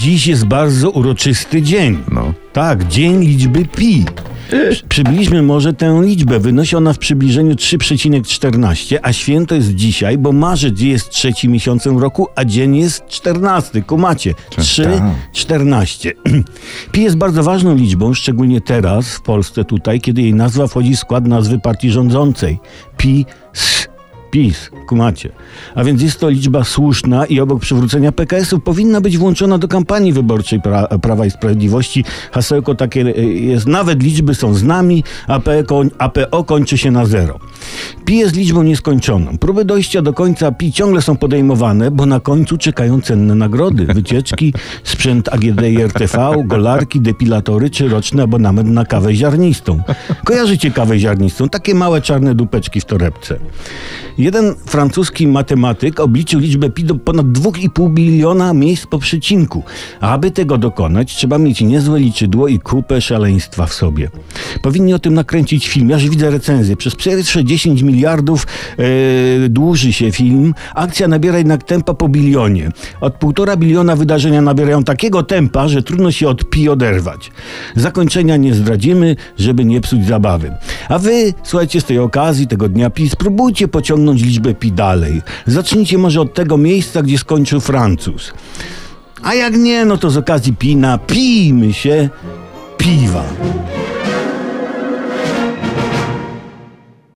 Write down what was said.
Dziś jest bardzo uroczysty dzień. No. Tak, dzień liczby pi. Przybliżmy może tę liczbę. Wynosi ona w przybliżeniu 3,14, a święto jest dzisiaj, bo marzec jest trzecim miesiącem roku, a dzień jest 14. Kumacie. Tak. 3,14. Pi jest bardzo ważną liczbą, szczególnie teraz w Polsce tutaj, kiedy jej nazwa wchodzi w skład nazwy partii rządzącej. Pi s. PiS, kumacie. A więc jest to liczba słuszna i obok przywrócenia PKS-u powinna być włączona do kampanii wyborczej pra Prawa i Sprawiedliwości. Hasełko takie y, jest, nawet liczby są z nami, a PO, APO kończy się na zero. Pi jest liczbą nieskończoną. Próby dojścia do końca Pi ciągle są podejmowane, bo na końcu czekają cenne nagrody, wycieczki, sprzęt AGD i RTV, golarki, depilatory czy roczny abonament na kawę ziarnistą. Kojarzycie kawę ziarnistą? Takie małe czarne dupeczki w torebce. Jeden francuski matematyk obliczył liczbę pi do ponad 2,5 biliona miejsc po przecinku. A aby tego dokonać, trzeba mieć niezłe liczydło i kupę szaleństwa w sobie. Powinni o tym nakręcić film. Ja już widzę recenzję. Przez pierwsze 10 miliardów e, dłuży się film. Akcja nabiera jednak tempa po bilionie. Od półtora biliona wydarzenia nabierają takiego tempa, że trudno się od pi oderwać. Zakończenia nie zdradzimy, żeby nie psuć zabawy. A wy, słuchajcie, z tej okazji, tego dnia pi, spróbujcie pociągnąć liczbę pi dalej. Zacznijcie może od tego miejsca, gdzie skończył Francuz. A jak nie, no to z okazji pi napijmy się piwa.